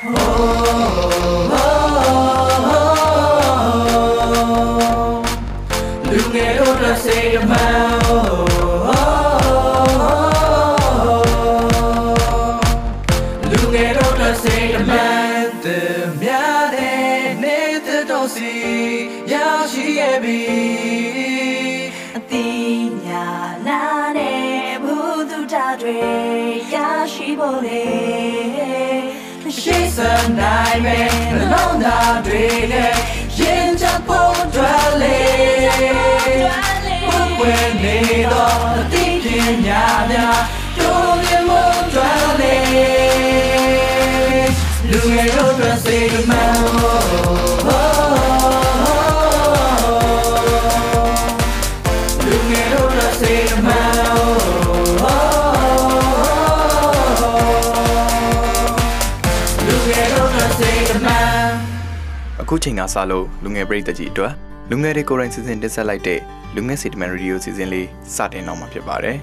လူငယ်တို့အတွက်စိတ်အမှန်လူငယ်တို့အတွက်စိတ်အမှန်တများတဲ့နေတဲ့တော့စီရောက်ရှိရဲ့ပြီအတိညာနာနဲ့ဘုသူတာတွေရရှိဖို့လေ ရှိစနိုင်မယ်နှလုံးသားတွေနဲ့ရင်ချဖို့တွေ့လေဘုကွယ်နေတော့အသိပညာများတို့မြင်မှုတွေ့လေလူငယ်တို့အတွက်စိတ်မှန်လူငယ် အခုချိန်ကစလို့လူငယ်ပရိသတ်ကြီးအတွက်လူငယ်တွေကိုယ်တိုင်စီစဉ်တင်ဆက်လိုက်တဲ့လူငယ်စီတမန်ရေဒီယိုစီစဉ်လေးစတင်တော့မှာဖြစ်ပါတယ်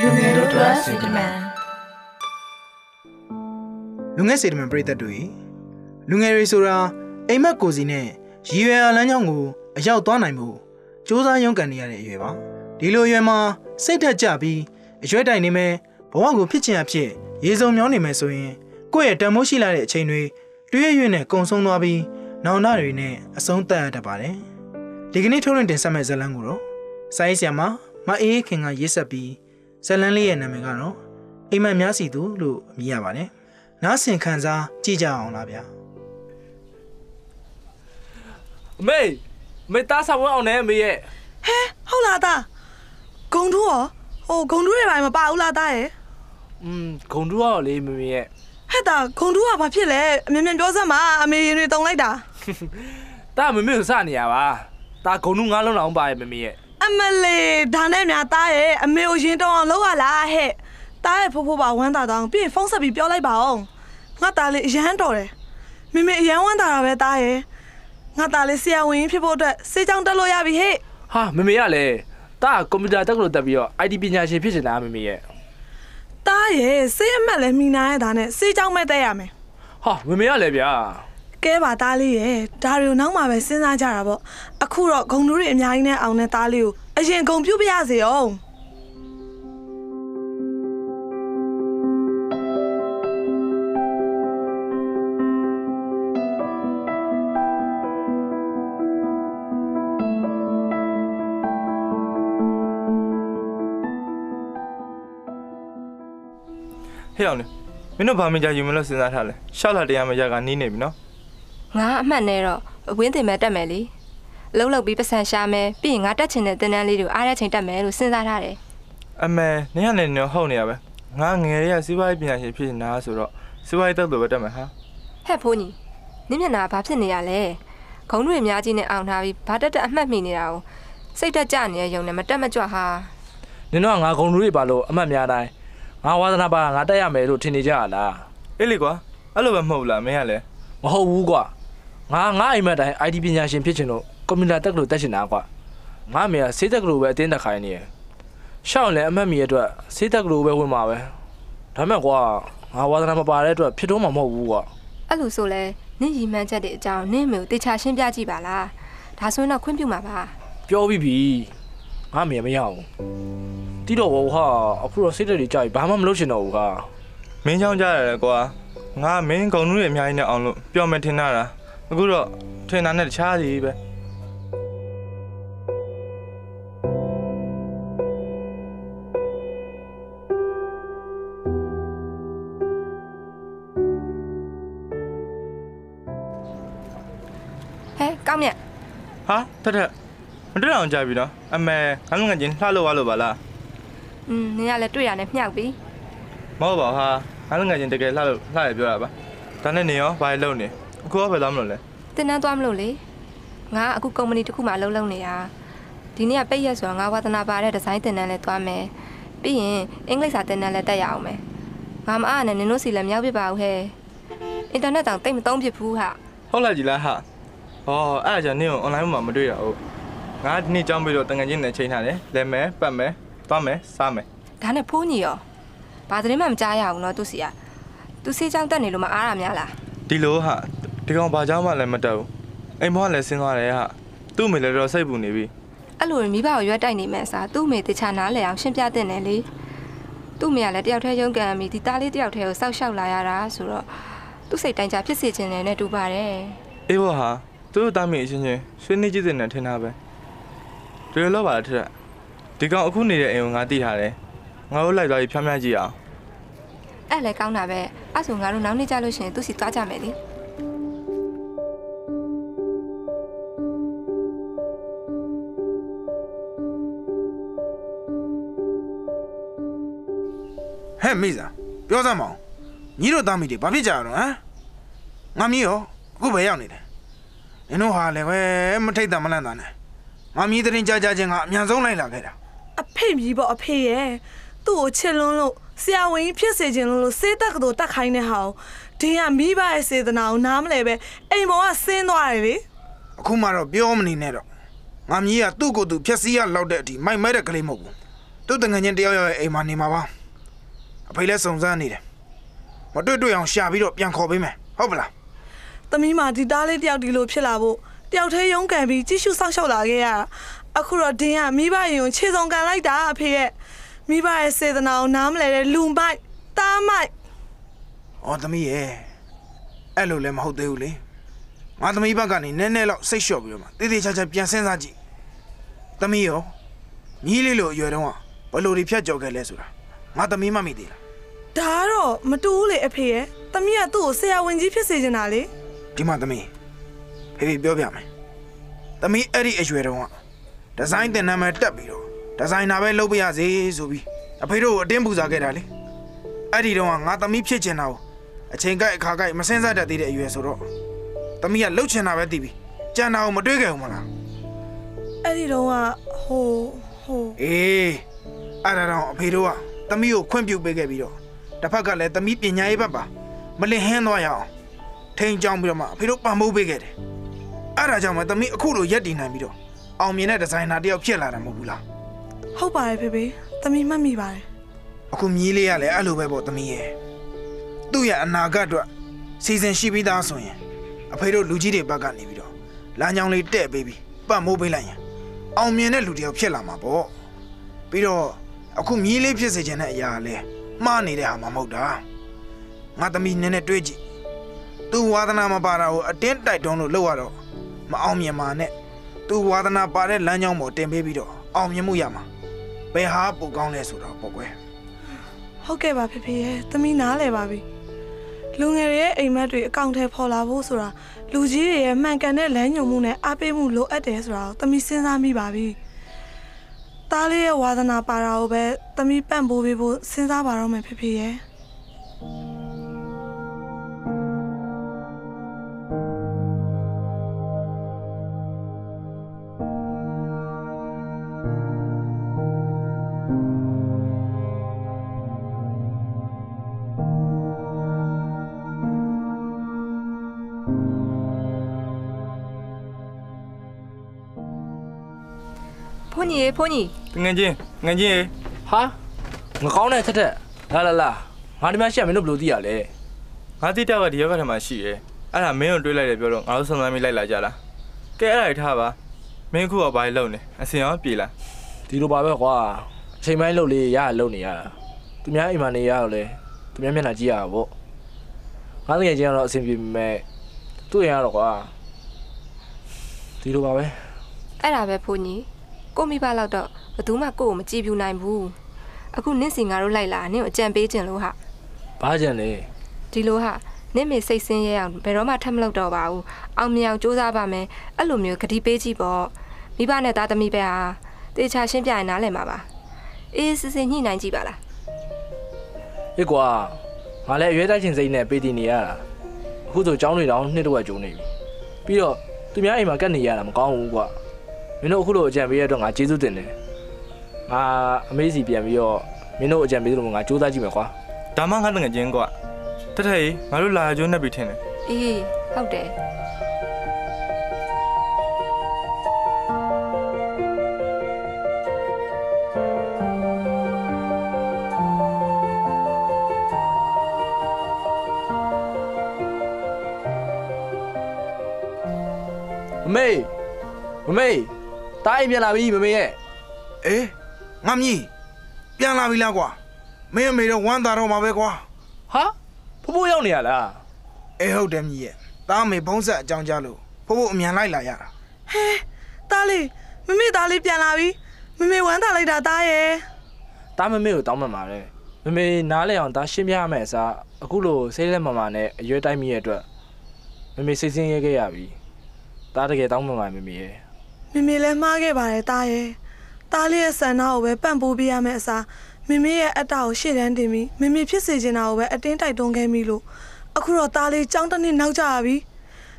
လူငယ်တို့အတွက်စိတ်တမန်လူငယ်စေတမန်ပရိသတ်တို့၏လူငယ်တွေဆိုတာအိမ်မက်ကိုစီနဲ့ရည်ရွယ်အားလမ်းကြောင်းကိုအရောက်သွားနိုင်မှုစ조사ရုန်းကန်နေရတဲ့အရွယ်ပါဒီလိုအရွယ်မှာစိတ်ထက်ကြပြီးအရွယ်တိုင်နေမယ်ဘဝကိုဖြစ်ချင်အဖြစ်ရေစုံမြောင်းနေမယ်ဆိုရင်ကိုယ့်ရဲ့တန်မိုးရှိလာတဲ့အချိန်တွေ တွေ့ရရွနဲ့ကုံဆုံးသွားပြီးနောင်တတွေနဲ့အဆုံးသတ်ရတတ်ပါတယ်ဒီကနေ့ထုတ်လွှင့်တင်ဆက်မယ့်ဇာတ်လမ်းကိုတော့စာရေးဆရာမမအေးခင်ကရေးဆက်ပြီးဇာတ်လမ်းလေးရဲ့နာမည်ကတော့အိမ်မက်များစီသူလို့အမည်ရပါတယ်နားဆင်ခံစားကြည့်ကြအောင်လားဗျာအမေအမေတားဆောင်ဝအောင်နဲ့အမေရဲ့ဟဲဟုတ်လားသားဂုံတူးရောဟိုဂုံတူးတွေဘာမှမပါဘူးလားသားရဲ့อืมဂုံတူရောလေမမေရဲ့ ဟဲ့သားဂုံတူးကဘာဖြစ်လဲအမြင်မြင်ပြောစမ်းပါအမေရင်တွေတုံလိုက်တာတာမမေကိုစနေရပါတာဂုံတူငါးလုံးလောက်ပါရဲ့မမေရဲ့အမလေးဒါနဲ့များသားရဲ့အမေကိုရင်တုံအောင်လုပ်ရလားဟဲ့သားရဲ့ဖိုးဖိုးပါဝမ်းသာတောင်းပြီးရင်ဖုန်းဆက်ပြီးပြောလိုက်ပါအောင်ငါသားလေးအရန်တော်တယ်မမေအရန်ဝမ်းသာတာပဲသားရဲ့ငါသားလေးဆရာဝန်ကြီးဖြစ်ဖို့အတွက်စေးကြောင်းတက်လို့ရပြီဟဲ့ဟာမမေရလေတာကွန်ပျူတာတက်ကလို့တက်ပြီးတော့ IT ပညာရှင်ဖြစ်နေတာမမေရဲ့ သားရဲ့စေးအမှတ်လည်းမိနာရဲ့ဒါနဲ့စေးကြောင်းမဲ့တက်ရမယ်ဟာမမေရလေဗျာကဲပါသားလေးရဲ့ဒါတွေကိုနောက်မှပဲစဉ်းစားကြတာပေါ့အခုတော့ဂုံတူးတွေအများကြီးနဲ့အောင်တဲ့သားလေးကိုအရင်ဂုံပြုတ်ပြရစေအောင် ဟဲ့အောင်လေမင်းတို့ဘာမကြယူမလို့စဉ်းစားထားလဲရှောက်လာတရားမရကနီးနေပြီနော်ငါအမှတ်နဲ့တော့အဝင်းတင်မဲ့တက်မယ်လေအလုံးလုံးပြီးပတ်စံရှာမယ်ပြီးရင်ငါတက်ချင်တဲ့တင်တန်းလေးတွေကိုအားရချိန်တက်မယ်လို့စဉ်းစားထားတယ်အမေနင်ကလည်းနင်ဟုတ်နေရပဲငါငယ်ရစီးပွားရေးပညာရှင်ဖြစ်နေတာဆိုတော့စီးပွားရေးတက်လို့ပဲတက်မယ်ဟာဟဲ့ဖိုးညီနင်းမျက်နှာဘာဖြစ်နေရလဲခုံတွေအများကြီးနဲ့အောင်ထားပြီးဘာတက်တက်အမှတ်မိနေတာကိုစိတ်တက်ကြနေတဲ့ယုံနဲ့မတက်မကြွဟာနင်တို့ကငါဂုံတူတွေပါလို့အမှတ်များတိုင်း ငါဝါသနာပါငါတက်ရမယ်လို့ထင်နေကြရလားအေးလေကွာအဲ့လိုပဲမဟုတ်လားမင်းကလည်းမဟုတ်ဘူးကွာငါငါအိမ်မက်တိုင်း IT ပညာရှင်ဖြစ်ချင်လို့ကွန်ပျူတာတက်လို့တက်ချင်တာကွာငါအမေကစေးတက်ကလို့ပဲအတင်းတက်ခိုင်းနေရရှောက်လည်းအမှတ်မီရဲ့အတွက်စေးတက်ကလို့ပဲဝင်မှာပဲဒါမဲ့ကွာငါဝါသနာမပါတဲ့အတွက်ဖြစ်တော့မှာမဟုတ်ဘူးကွာအဲ့လိုဆိုလဲနင်းရီမှန်းချက်တွေအကြောင်းနင်းမျိုးတေချာရှင်းပြကြည့်ပါလားဒါဆိုရင်တော့ခွင့်ပြုမှာပါပြောပြီးပြီငါအမေမရအောင် တီးတော့ဘောဟာအခုတော့စိတ်တက်တွေကြာပြီဘာမှမလုပ်ချင်တော့ဘူးဟာမင်းချောင်းကြရတယ်ကွာငါမင်းဂုံနူးတွေအများကြီးနဲ့အောင်လို့ပြောမယ်ထင်တာလားအခုတော့ထင်တာနဲ့တခြားစီပဲဟဲ့ကောင်းမြတ်ဟာတက်တက်မတွေ့အောင်ကြပြီနော်အမေငါလုံးငယ်ချင်းလှလို့သွားလို့ပါလား อืมနင်ကလည်းတွေ့ရတယ်မြောက်ပြီမဟုတ်ပါဘူးဟာငါလုံးငယ်ချင်းတကယ်လှလို့လှရပြောတာပါဒါနဲ့နေရောဘာလဲလုပ်နေအခုကဘယ်သွားမလို့လဲတင်တန်းသွားမလို့လေငါအခုကုမ္ပဏီတစ်ခုမှအလုပ်လုပ်နေတာဒီနေ့ကပိတ်ရက်ဆိုတော့ငါဝါသနာပါတဲ့ဒီဇိုင်းတင်တန်းလည်းသွားမယ်ပြီးရင်အင်္ဂလိပ်စာတင်တန်းလည်းတက်ရအောင်မယ်ငါမအားနဲ့နင်တို့စီလည်းမြောက်ပြပါဦးဟဲ့အင်တာနက်တောင်တိတ်မသုံးဖြစ်ဘူးဟာဟုတ်လားကြည်လားဟာဟောအဲ့ဒါကြောင့်နင်းကို online မှာမတွေ့ရဘူးငါဒီနေ့ကြောင်းပြီးတော့တငယ်ချင်းနဲ့ချိန်ထားတယ်လဲမယ်ပတ်မယ် သွားမယ်စားမယ်ဒါနဲ့ဖိုးညီရောဘာသတင်းမှမကြားရဘူးနော်သူစီကသူဆေးချောင်းတက်နေလို့မအားရများလားဒီလိုဟာဒီကောင်ဘာကြောင့်မှလည်းမတက်ဘူးအိမ်ဘွားလည်းဆင်းသွားတယ်ဟာသူ့အမေလည်းတော့စိတ်ပူနေပြီအဲ့လိုမိဘကိုရွက်တိုက်နေမဲ့အစားသူ့အမေတခြားနားလဲအောင်ရှင်းပြတဲ့နယ်လေသူ့အမေကလည်းတယောက်တည်းရုန်းကန်ပြီးဒီသားလေးတယောက်တည်းကိုစောက်ရှောက်လာရတာဆိုတော့သူ့စိတ်တိုင်းကြဖြစ်စေခြင်းနဲ့တူပါတယ်အေးဘောဟာသူတို့သားမိအချင်းချင်းဆွေးနွေးကြည့်တဲ့နဲ့ထင်တာပဲဒီလိုတော့ပါလားထက် ဒီကောင်အခုနေတဲ့အိမ်ကိုငါတိထားတယ်ငါတို့လိုက်သွားပြီးဖျားဖျားကြည့်အောင်အဲ့လည်းကောင်းတာပဲအဲ့ဆိုငါတို့နောက်နေ့ကြလို့ရှိရင်သူ့စီသွားကြမယ်လေဟဲ့မိစားပြောစမ်းမအောင်ညီတို့သားမိတွေဘာဖြစ်ကြရတော့ဟမ်ငါမီးရောအခုပဲရောက်နေတယ်နင်တို့ဟာလည်းပဲမထိတ်တမလန့်တာနဲ့ငါမီးတရင်ကြကြချင်းကအမြန်ဆုံးလိုက်လာခဲ့တာအ ဖေမြည်ပေါ့အဖေရဲ့သူ့ကိုချစ်လွန်းလို့ဆရာဝန်ကြီးဖြစ်စေခြင်းလို့လို့စေးတက်ကတော်တက်ခိုင်းတဲ့ဟာကိုဒင်းကမိဘရဲ့စေတနာကိုနားမလဲပဲအိမ်ပေါ်ကဆင်းသွားတယ်လေအခုမှတော့ပြောမနေနဲ့တော့ငါမီးကသူ့ကိုယ်သူဖြက်စီးရလောက်တဲ့အထိမိုက်မဲတဲ့ကလေးမဟုတ်ဘူးသူ့တငယ်ချင်းတယောက်ယောက်ရဲ့အိမ်မှာနေမှာပါအဖေလည်းစုံစမ်းနေတယ်မတွေ့တွေ့အောင်ရှာပြီးတော့ပြန်ခေါ်ပေးမယ်ဟုတ်ပလားသမီးမဒီသားလေးတယောက်ဒီလိုဖြစ်လာဖို့တယောက်တည်းရုန်းကန်ပြီးကြည့်ရှုစောင့်ရှောက်လာခဲ့ရတာ အခုတော့ဒင်းကမိဘရင်ကိုခြေစုံကန်လိုက်တာအဖေရဲ့မိဘရဲ့စေတနာကိုနားမလဲတဲ့လူမိုက်တားမိုက်။အော်သမီးရဲ့အဲ့လိုလည်းမဟုတ်သေးဘူးလေ။ငါသမီးဘက်ကနေနည်းနည်းတော့စိတ်လျှော့ပြီးတော့မှတေးသေးချာချာပြန်စဉ်းစားကြည့်။သမီးရောညီလေးလိုအရွယ်တုန်းကဘယ်လိုတွေဖြတ်ကျော်ခဲ့လဲဆိုတာငါသမီးမမိသေးလားဒါကတော့မတူဘူးလေအဖေရဲ့သမီးကသူ့ကိုဆရာဝန်ကြီးဖြစ်စေချင်တာလေ။ဒီမှာသမီးဖေဖေပြောပြမယ်။သမီးအဲ့ဒီအရွယ်တုန်းက ဒီဇိုင်းတင်နာမည်တက်ပြီးတော့ဒီဇိုင်နာပဲလုပ်ပြရစေဆိုပြီးအဖေတို့ကိုအတင်းပူဇော်ခဲ့တာလေ။အဲ့ဒီတုန်းကငါသမီးဖြစ်ချင်တာကိုအချိန်ကိုက်အခါကိုက်မစင်စားတတ်သေးတဲ့အရွယ်ဆိုတော့သမီးကလှုပ်ချင်တာပဲတည်ပြီးကြံတာကိုမတွေးခဲ့ဘူးမလားအဲ့ဒီတော့ကဟိုဟိုအေးအဲ့ဒါတော့အဖေတို့ကသမီးကိုခွင့်ပြုပေးခဲ့ပြီးတော့တစ်ဖက်ကလည်းသမီးပညာရေးဘက်ပါမလင်ဟင်းသွားရအောင်ထိန်ကြောင်းပြီးတော့မှအဖေတို့ပံ့ပိုးပေးခဲ့တယ်အဲ့ဒါကြောင့်မှသမီးအခုလိုရက်တည်နိုင်ပြီးတော့ အောင်မြင်တဲ့ဒီဇိုင်နာတယောက်ဖြစ်လာတာမဟုတ်ဘူးလားဟုတ်ပါတယ်ဖေဖေသမီးမှတ်မိပါတယ်အခုမြည်လေးရလည်းအဲ့လိုပဲပေါ့သမီးရဲ့သူ့ရဲ့အနာဂတ်အတွက်စီစဉ်ရှိပြီးသားဆိုရင်အဖေတို့လူကြီးတွေဘက်ကနေပြီးတော့လမ်းကြောင်းလေးတဲ့ပေးပြီးပတ်မိုးပေးလိုက်ရင်အောင်မြင်တဲ့လူတယောက်ဖြစ်လာမှာပေါ့ပြီးတော့အခုမြည်လေးဖြစ်စေချင်တဲ့အရာလဲမှားနေတဲ့ဟာမှမဟုတ်တာငါသမီးနည်းနည်းတွေးကြည့်သူဝါသနာမပါတာကိုအတင်းတိုက်တွန်းလို့လောက်ရတော့မအောင်မြင်ပါနဲ့ သူဝါသနာပါတဲ့လမ်းကြောင်းပေါ်တင်ပေးပြီးတော့အောင်မြင်မှုရမှာဘယ်ဟာပိုကောင်းလဲဆိုတော့ပေါ့ကွယ်ဟုတ်ကဲ့ပါဖေဖေရဲ့သမီးနားလဲပါပြီလူငယ်တွေရဲ့အိမ်မက်တွေအကောင့်ထဲပေါ်လာဖို့ဆိုတာလူကြီးတွေရဲ့မှန်ကန်တဲ့လမ်းညွှန်မှုနဲ့အားပေးမှုလိုအပ်တယ်ဆိုတာကိုသမီးစဉ်းစားမိပါပြီသားလေးရဲ့ဝါသနာပါတာကိုပဲသမီးပန့်ပိုးပေးဖို့စဉ်းစားပါတော့မယ်ဖေဖေရဲ့ န်းကြီးရေဖုန်းကြီးတငယ်ချင်းငယ်ချင်းရေဟာငကောင်းတဲ့ထက်ထက်လာလာလာငါဒီမှာရှက်မင်းတို့ဘယ်လိုသိရလဲငါတိတောက်ကဒီရောက်ကထဲမှာရှိတယ်အဲ့ဒါမင်းကိုတွေးလိုက်တယ်ပြောတော့ငါတို့စုံစမ်းပြီးလိုက်လာကြလားကဲအဲ့ဒါတွေထားပါမင်းအခုကဘာလဲလုပ်နေအစင်ရောပြေလားဒီလိုပါပဲကွာအချိန်ပိုင်းလုပ်လေးရရလုပ်နေရတာသူများအိမ်မှာနေရတော့လေသူများမျက်နှာကြည့်ရတာပေါ့ငါတကယ်ချင်းကတော့အဆင်ပြေပေမဲ့သူ့ရင်ကတော့ကွာဒီလိုပါပဲအဲ့ဒါပဲဖုန်းကြီး ကိုမိဘလောက်တော့ဘယ်သူမှကို့ကိုမကြည့်ပြူနိုင်ဘူးအခုနင့်စီငါတို့လိုက်လာနင့်ကိုအကြံပေးခြင်းလို့ဟာဘာကြံလဲဒီလိုဟာနင့်မေစိတ်ဆင်းရဲအောင်ဘယ်တော့မှထပ်မလုပ်တော့ပါဘူးအောင်မြင်အောင်စူးစမ်းပါမယ်အဲ့လိုမျိုးဂတိပေးကြည့်ပေါ့မိဘနဲ့သားသမီးပဲဟာတေချာရှင်းပြရင်နားလည်မှာပါအေးစစ်စစ်ညှိနှိုင်းကြည့်ပါလားဟေ့ကွာငါလည်းအရွယ်တိုက်ချင်းစိတ်နဲ့ပေးတည်နေရတာအခုဆိုကျောင်းတွေတောင်နှစ်တော့ကျုံနေပြီပြီးတော့သူများအိမ်မှာကတ်နေရတာမကောင်းဘူးကွာ မင်းတို့အခုလိုအကြံပေးရတဲ့အတွက်ငါကျေးဇူးတင်တယ်ငါအမေစီပြန်ပြီးတော့မင်းတို့အကြံပေးသလိုငါစူးစမ်းကြည့်မယ်ကွာဒါမှငါတငယ်ချင်းကွာတထရေးငါတို့လာကျွန်းနဲ့ပြီးထင်တယ်အေးဟုတ်တယ်မေမမေ တားအိမ်ပြန်လာပြီမမေရဲ့အေးငါမြည်ပြန်လာပြီလားကွာမင်းအမေတော့ဝမ်းသာတော့မှာပဲကွာဟာဖိုးဖိုးရောက်နေရလားအေးဟုတ်တယ်မြည်ရဲ့တားအမေဖုံးဆက်အကြောင်းကြားလို့ဖို့ဖို့အမြန်လိုက်လာရတာဟဲတားလေးမမေတားလေးပြန်လာပြီမမေဝမ်းသာလိုက်တာတားရဲ့တားမမေကိုတောင်းမှန်ပါတယ်မမေနားလဲအောင်တားရှင်းပြရမယ်အစားအခုလိုစိတ်လက်မမာနဲ့အရွယ်တိုက်မိရဲ့အတွက်မမေစိတ်ဆင်းရဲခဲ့ရပြီတားတကယ်တောင်းမှန်ပါမမေရဲ့ မမေလည်းမှားခဲ့ပါတယ်တားရဲ့တားလေးရဲ့ဆန္ဒကိုပဲပန့်ပိုးပေးရမယ်အစားမမေရဲ့အတ္တကိုရှေ့တန်းတင်ပြီးမမေဖြစ်စေချင်တာကိုပဲအတင်းတိုက်တွန်းခဲ့မိလို့အခုတော့တားလေးကြောင်းတစ်နှစ်နောက်ကျရပြီ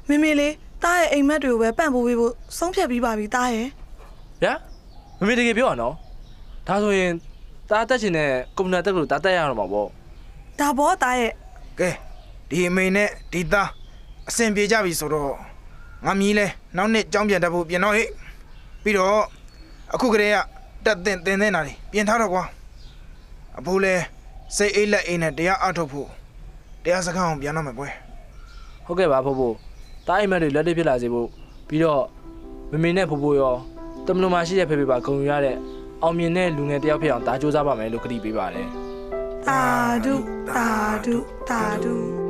မမေလေးတားရဲ့အိမ်မက်တွေကိုပဲပန့်ပိုးပေးဖို့ဆုံးဖြတ်ပြီးပါပြီတားရဲ့ဗျာမမေတကယ်ပြောရနော်ဒါဆိုရင်တားတက်ချင်တဲ့ကွန်ပျူတာတက်လို့တားတက်ရအောင်ပါဗောဒါဘောတားရဲ့ကဲဒီအမေနဲ့ဒီသားအဆင်ပြေကြပြီဆိုတော့ငါမြည်လဲနောက်နှစ်ကြောင်းပြန်တတ်ဖို့ပြင်တော့ဟဲ့ ပြီးတော့အခုကလေးကတက်တင်တင်နေတာလေပြင်ထားတော့ကွာအဖိုးလဲစိတ်အိတ်လက်အိတ်နဲ့တရားအထုတ်ဖို့တရားစကားအောင်ပြန်တော့မယ်ကွယ်ဟုတ်ကဲ့ပါဖိုးဖိုးတားအိမ်မက်တွေလက်တွေ့ဖြစ်လာစေဖို့ပြီးတော့မမေနဲ့ဖိုးဖိုးရောတမန်တော်မှာရှိတဲ့ဖေဖေပါဂုံယူရတဲ့အောင်မြင်တဲ့လူငယ်တစ်ယောက်ဖြစ်အောင်ဒါစူးစမ်းပါမယ်လို့ကတိပေးပါတယ်တာဒုတာဒုတာဒု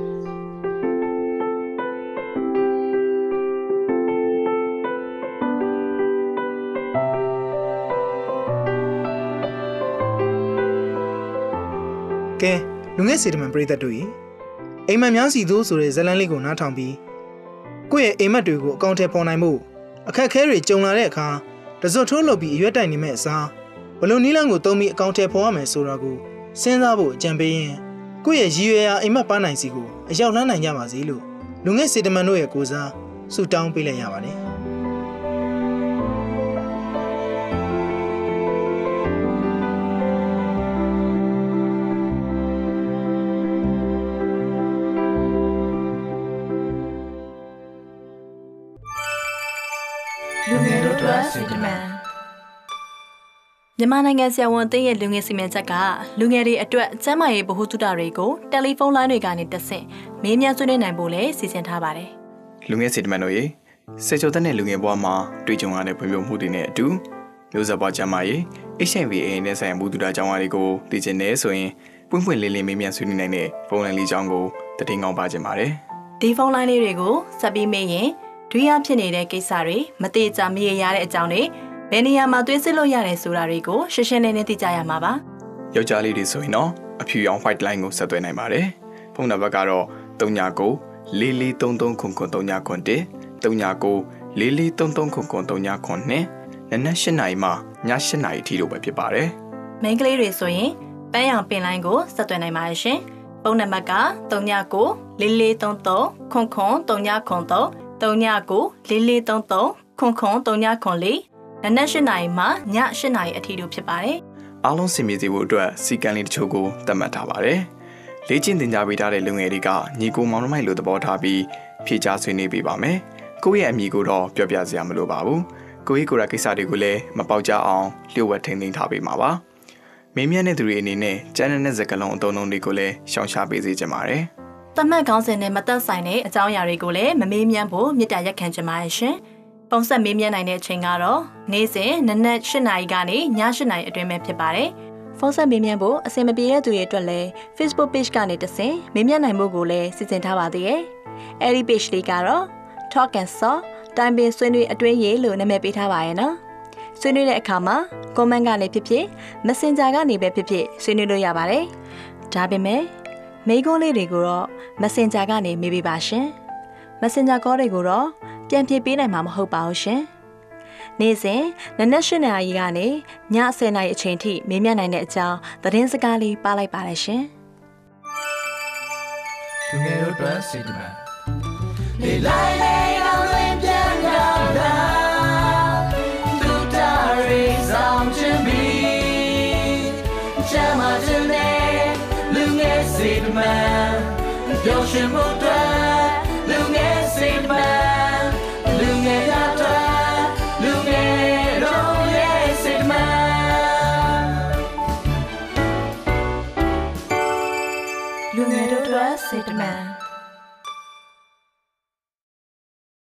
ကဲလူငယ်စီတမန်ပရိသတ်တို့၏အိမ်မက်များစီသို့ဆိုတဲ့ဇတ်လန်းလေးကိုနားထောင်ပြီးကိုယ့်ရဲ့အိမ်မက်တွေကိုအကောင့်ထဲပေါ်နိုင်မှုအခက်အခဲတွေကြုံလာတဲ့အခါတစွတ်ထိုးလုပ်ပြီးအရွက်တိုင်နေမဲ့အစားဘလို့နီးလန်းကိုတုံးပြီးအကောင့်ထဲပေါ်ရမယ်ဆိုတာကိုစဉ်းစားဖို့အကြံပေးရင်ကိုယ့်ရဲ့ရည်ရွယ်ရာအိမ်မက်ပန်းနိုင်စီကိုအရောက်လန်းနိုင်ကြပါစေလို့လူငယ်စီတမန်တို့ရဲ့ကိုစားဆုတောင်းပေးလိုက်ရပါတယ် ယ်တို့အတွက်စီတမန်မြန်မာနိုင်ငံဆရာဝန်အသင်းရဲ့လူငယ်စီမံချက်ကလူငယ်တွေအတွက်ကျန်းမာရေးဗဟုသုတတွေကိုတယ်လီဖုန်းလိုင်းတွေကနေတဆင့်မေးမြန်းဆွေးနွေးနိုင်ဖို့လည်းစီစဉ်ထားပါတယ်လူငယ်စီတမန်တို့ရေစေချိုတက်တဲ့လူငယ်ဘဝမှာတွေ့ကြုံရတဲ့ဖွံ့ဖြိုးမှုတွေနဲ့အတူမျိုးဆက်ဘဝကျမ်းမာရေး HIV AIDS နဲ့ဆိုင်ရာမှုတူတာကြောင်းအားတွေကိုသိချင်နေဆိုရင်ပွင့်ပွင့်လင်းလင်းမေးမြန်းဆွေးနွေးနိုင်တဲ့ဖုန်းလိုင်းလေးကြောင်းကိုတည်ငောင်းပါခြင်းပါတယ်ဒီဖုန်းလိုင်းလေးတွေကိုဆက်ပြီးမေးရင် တွေးရဖြစ်နေတဲ့ကိစ္စတွေမတိကျမရေရာတဲ့အကြောင်းတွေဘယ်နေရာမှာသွေးစစ်လို့ရတယ်ဆိုတာတွေကိုရှင်းရှင်းလင်းလင်းသိကြရမှာပါယောက်ျားလေးတွေဆိုရင်တော့အဖြူရောင် white line ကိုဆက်သွယ်နိုင်ပါတယ်ဖုန်းနံပါတ်ကတော့39 4433003991 39 4433003992နဲ့နက်၈နာရီမှည၈နာရီအထိတို့ပဲဖြစ်ပါတယ်မိန်းကလေးတွေဆိုရင်ပန်းရောင်ပင်လိုင်းကိုဆက်သွယ်နိုင်ပါတယ်ရှင်ဖုန်းနံပါတ်က39 4433003993 3994 4433ခွန်ခွန်3904နနက်၈နာရီမှည၈နာရီအထိတို့ဖြစ်ပါတယ်။အားလုံးစီမီစီဖို့အတွက်စီကံလေးတချို့ကိုသတ်မှတ်ထားပါတယ်။လေ့ကျင့်သင်ကြားပေးထားတဲ့လူငယ်တွေကညီကိုမောင်နှမိုက်လိုသဘောထားပြီးဖြေကြားဆွေးနွေးပေးပါမယ်။ကိုယ့်ရဲ့အမိကိုတော့ပြောပြစရာမလိုပါဘူး။ကိုယ့်ရဲ့ကိုယ်ရာကိစ္စတွေကိုလည်းမပေါက်ကြအောင်လျှို့ဝှက်ထိန်းသိမ်းထားပေးပါပါ။မင်းမြတ်တဲ့သူတွေအနေနဲ့ကျန်းတဲ့စကားလုံးအသုံးအနှုန်းတွေကိုလည်းရှောင်ရှားပေးစေချင်ပါတယ်။ တမတ်ခေါင်းစဉ်နဲ့မသက်ဆိုင်တဲ့အကြောင်းအရာတွေကိုလည်းမမေးမြန်းဖို့မြစ်တာရက်ခံချင်ပါတယ်ရှင်။ပုံဆက်မေးမြန်းနိုင်တဲ့အချိန်ကတော့နေ့စဉ်နနက်၈နာရီကနေည၈နာရီအတွင်းပဲဖြစ်ပါတယ်။ဖုန်းဆက်မေးမြန်းဖို့အဆင်မပြေတဲ့သူတွေအတွက်လည်း Facebook page ကနေတဆင့်မေးမြန်းနိုင်ဖို့ကိုလည်းစီစဉ်ထားပါသေးတယ်။အဲဒီ page လေးကတော့ Talk and Saw တိုင်ပင်ဆွေးနွေးအတွင်းရေးလို့နာမည်ပေးထားပါရဲ့နော်။ဆွေးနွေးတဲ့အခါမှာ comment ကနေဖြစ်ဖြစ် Messenger ကနေပဲဖြစ်ဖြစ်ဆွေးနွေးလို့ရပါတယ်။ဒါပေမဲ့ မိကုန်းလေးတွေကိုတော့ Messenger ကနေမေးပေးပါရှင်။ Messenger call တွေကိုတော့ပြန်ဖြေပေးနိုင်မှာမဟုတ်ပါဘူးရှင်။နေ့စဉ်နနက်၈နာရီကနေည10နာရီအချိန်ထိမေးမြန်းနိုင်တဲ့အကြောင်းသတင်းစကားလေးပါလိုက်ပါရရှင်။လူငယ်တို့အတွက်စီတမန်လေလိုက် ပျော်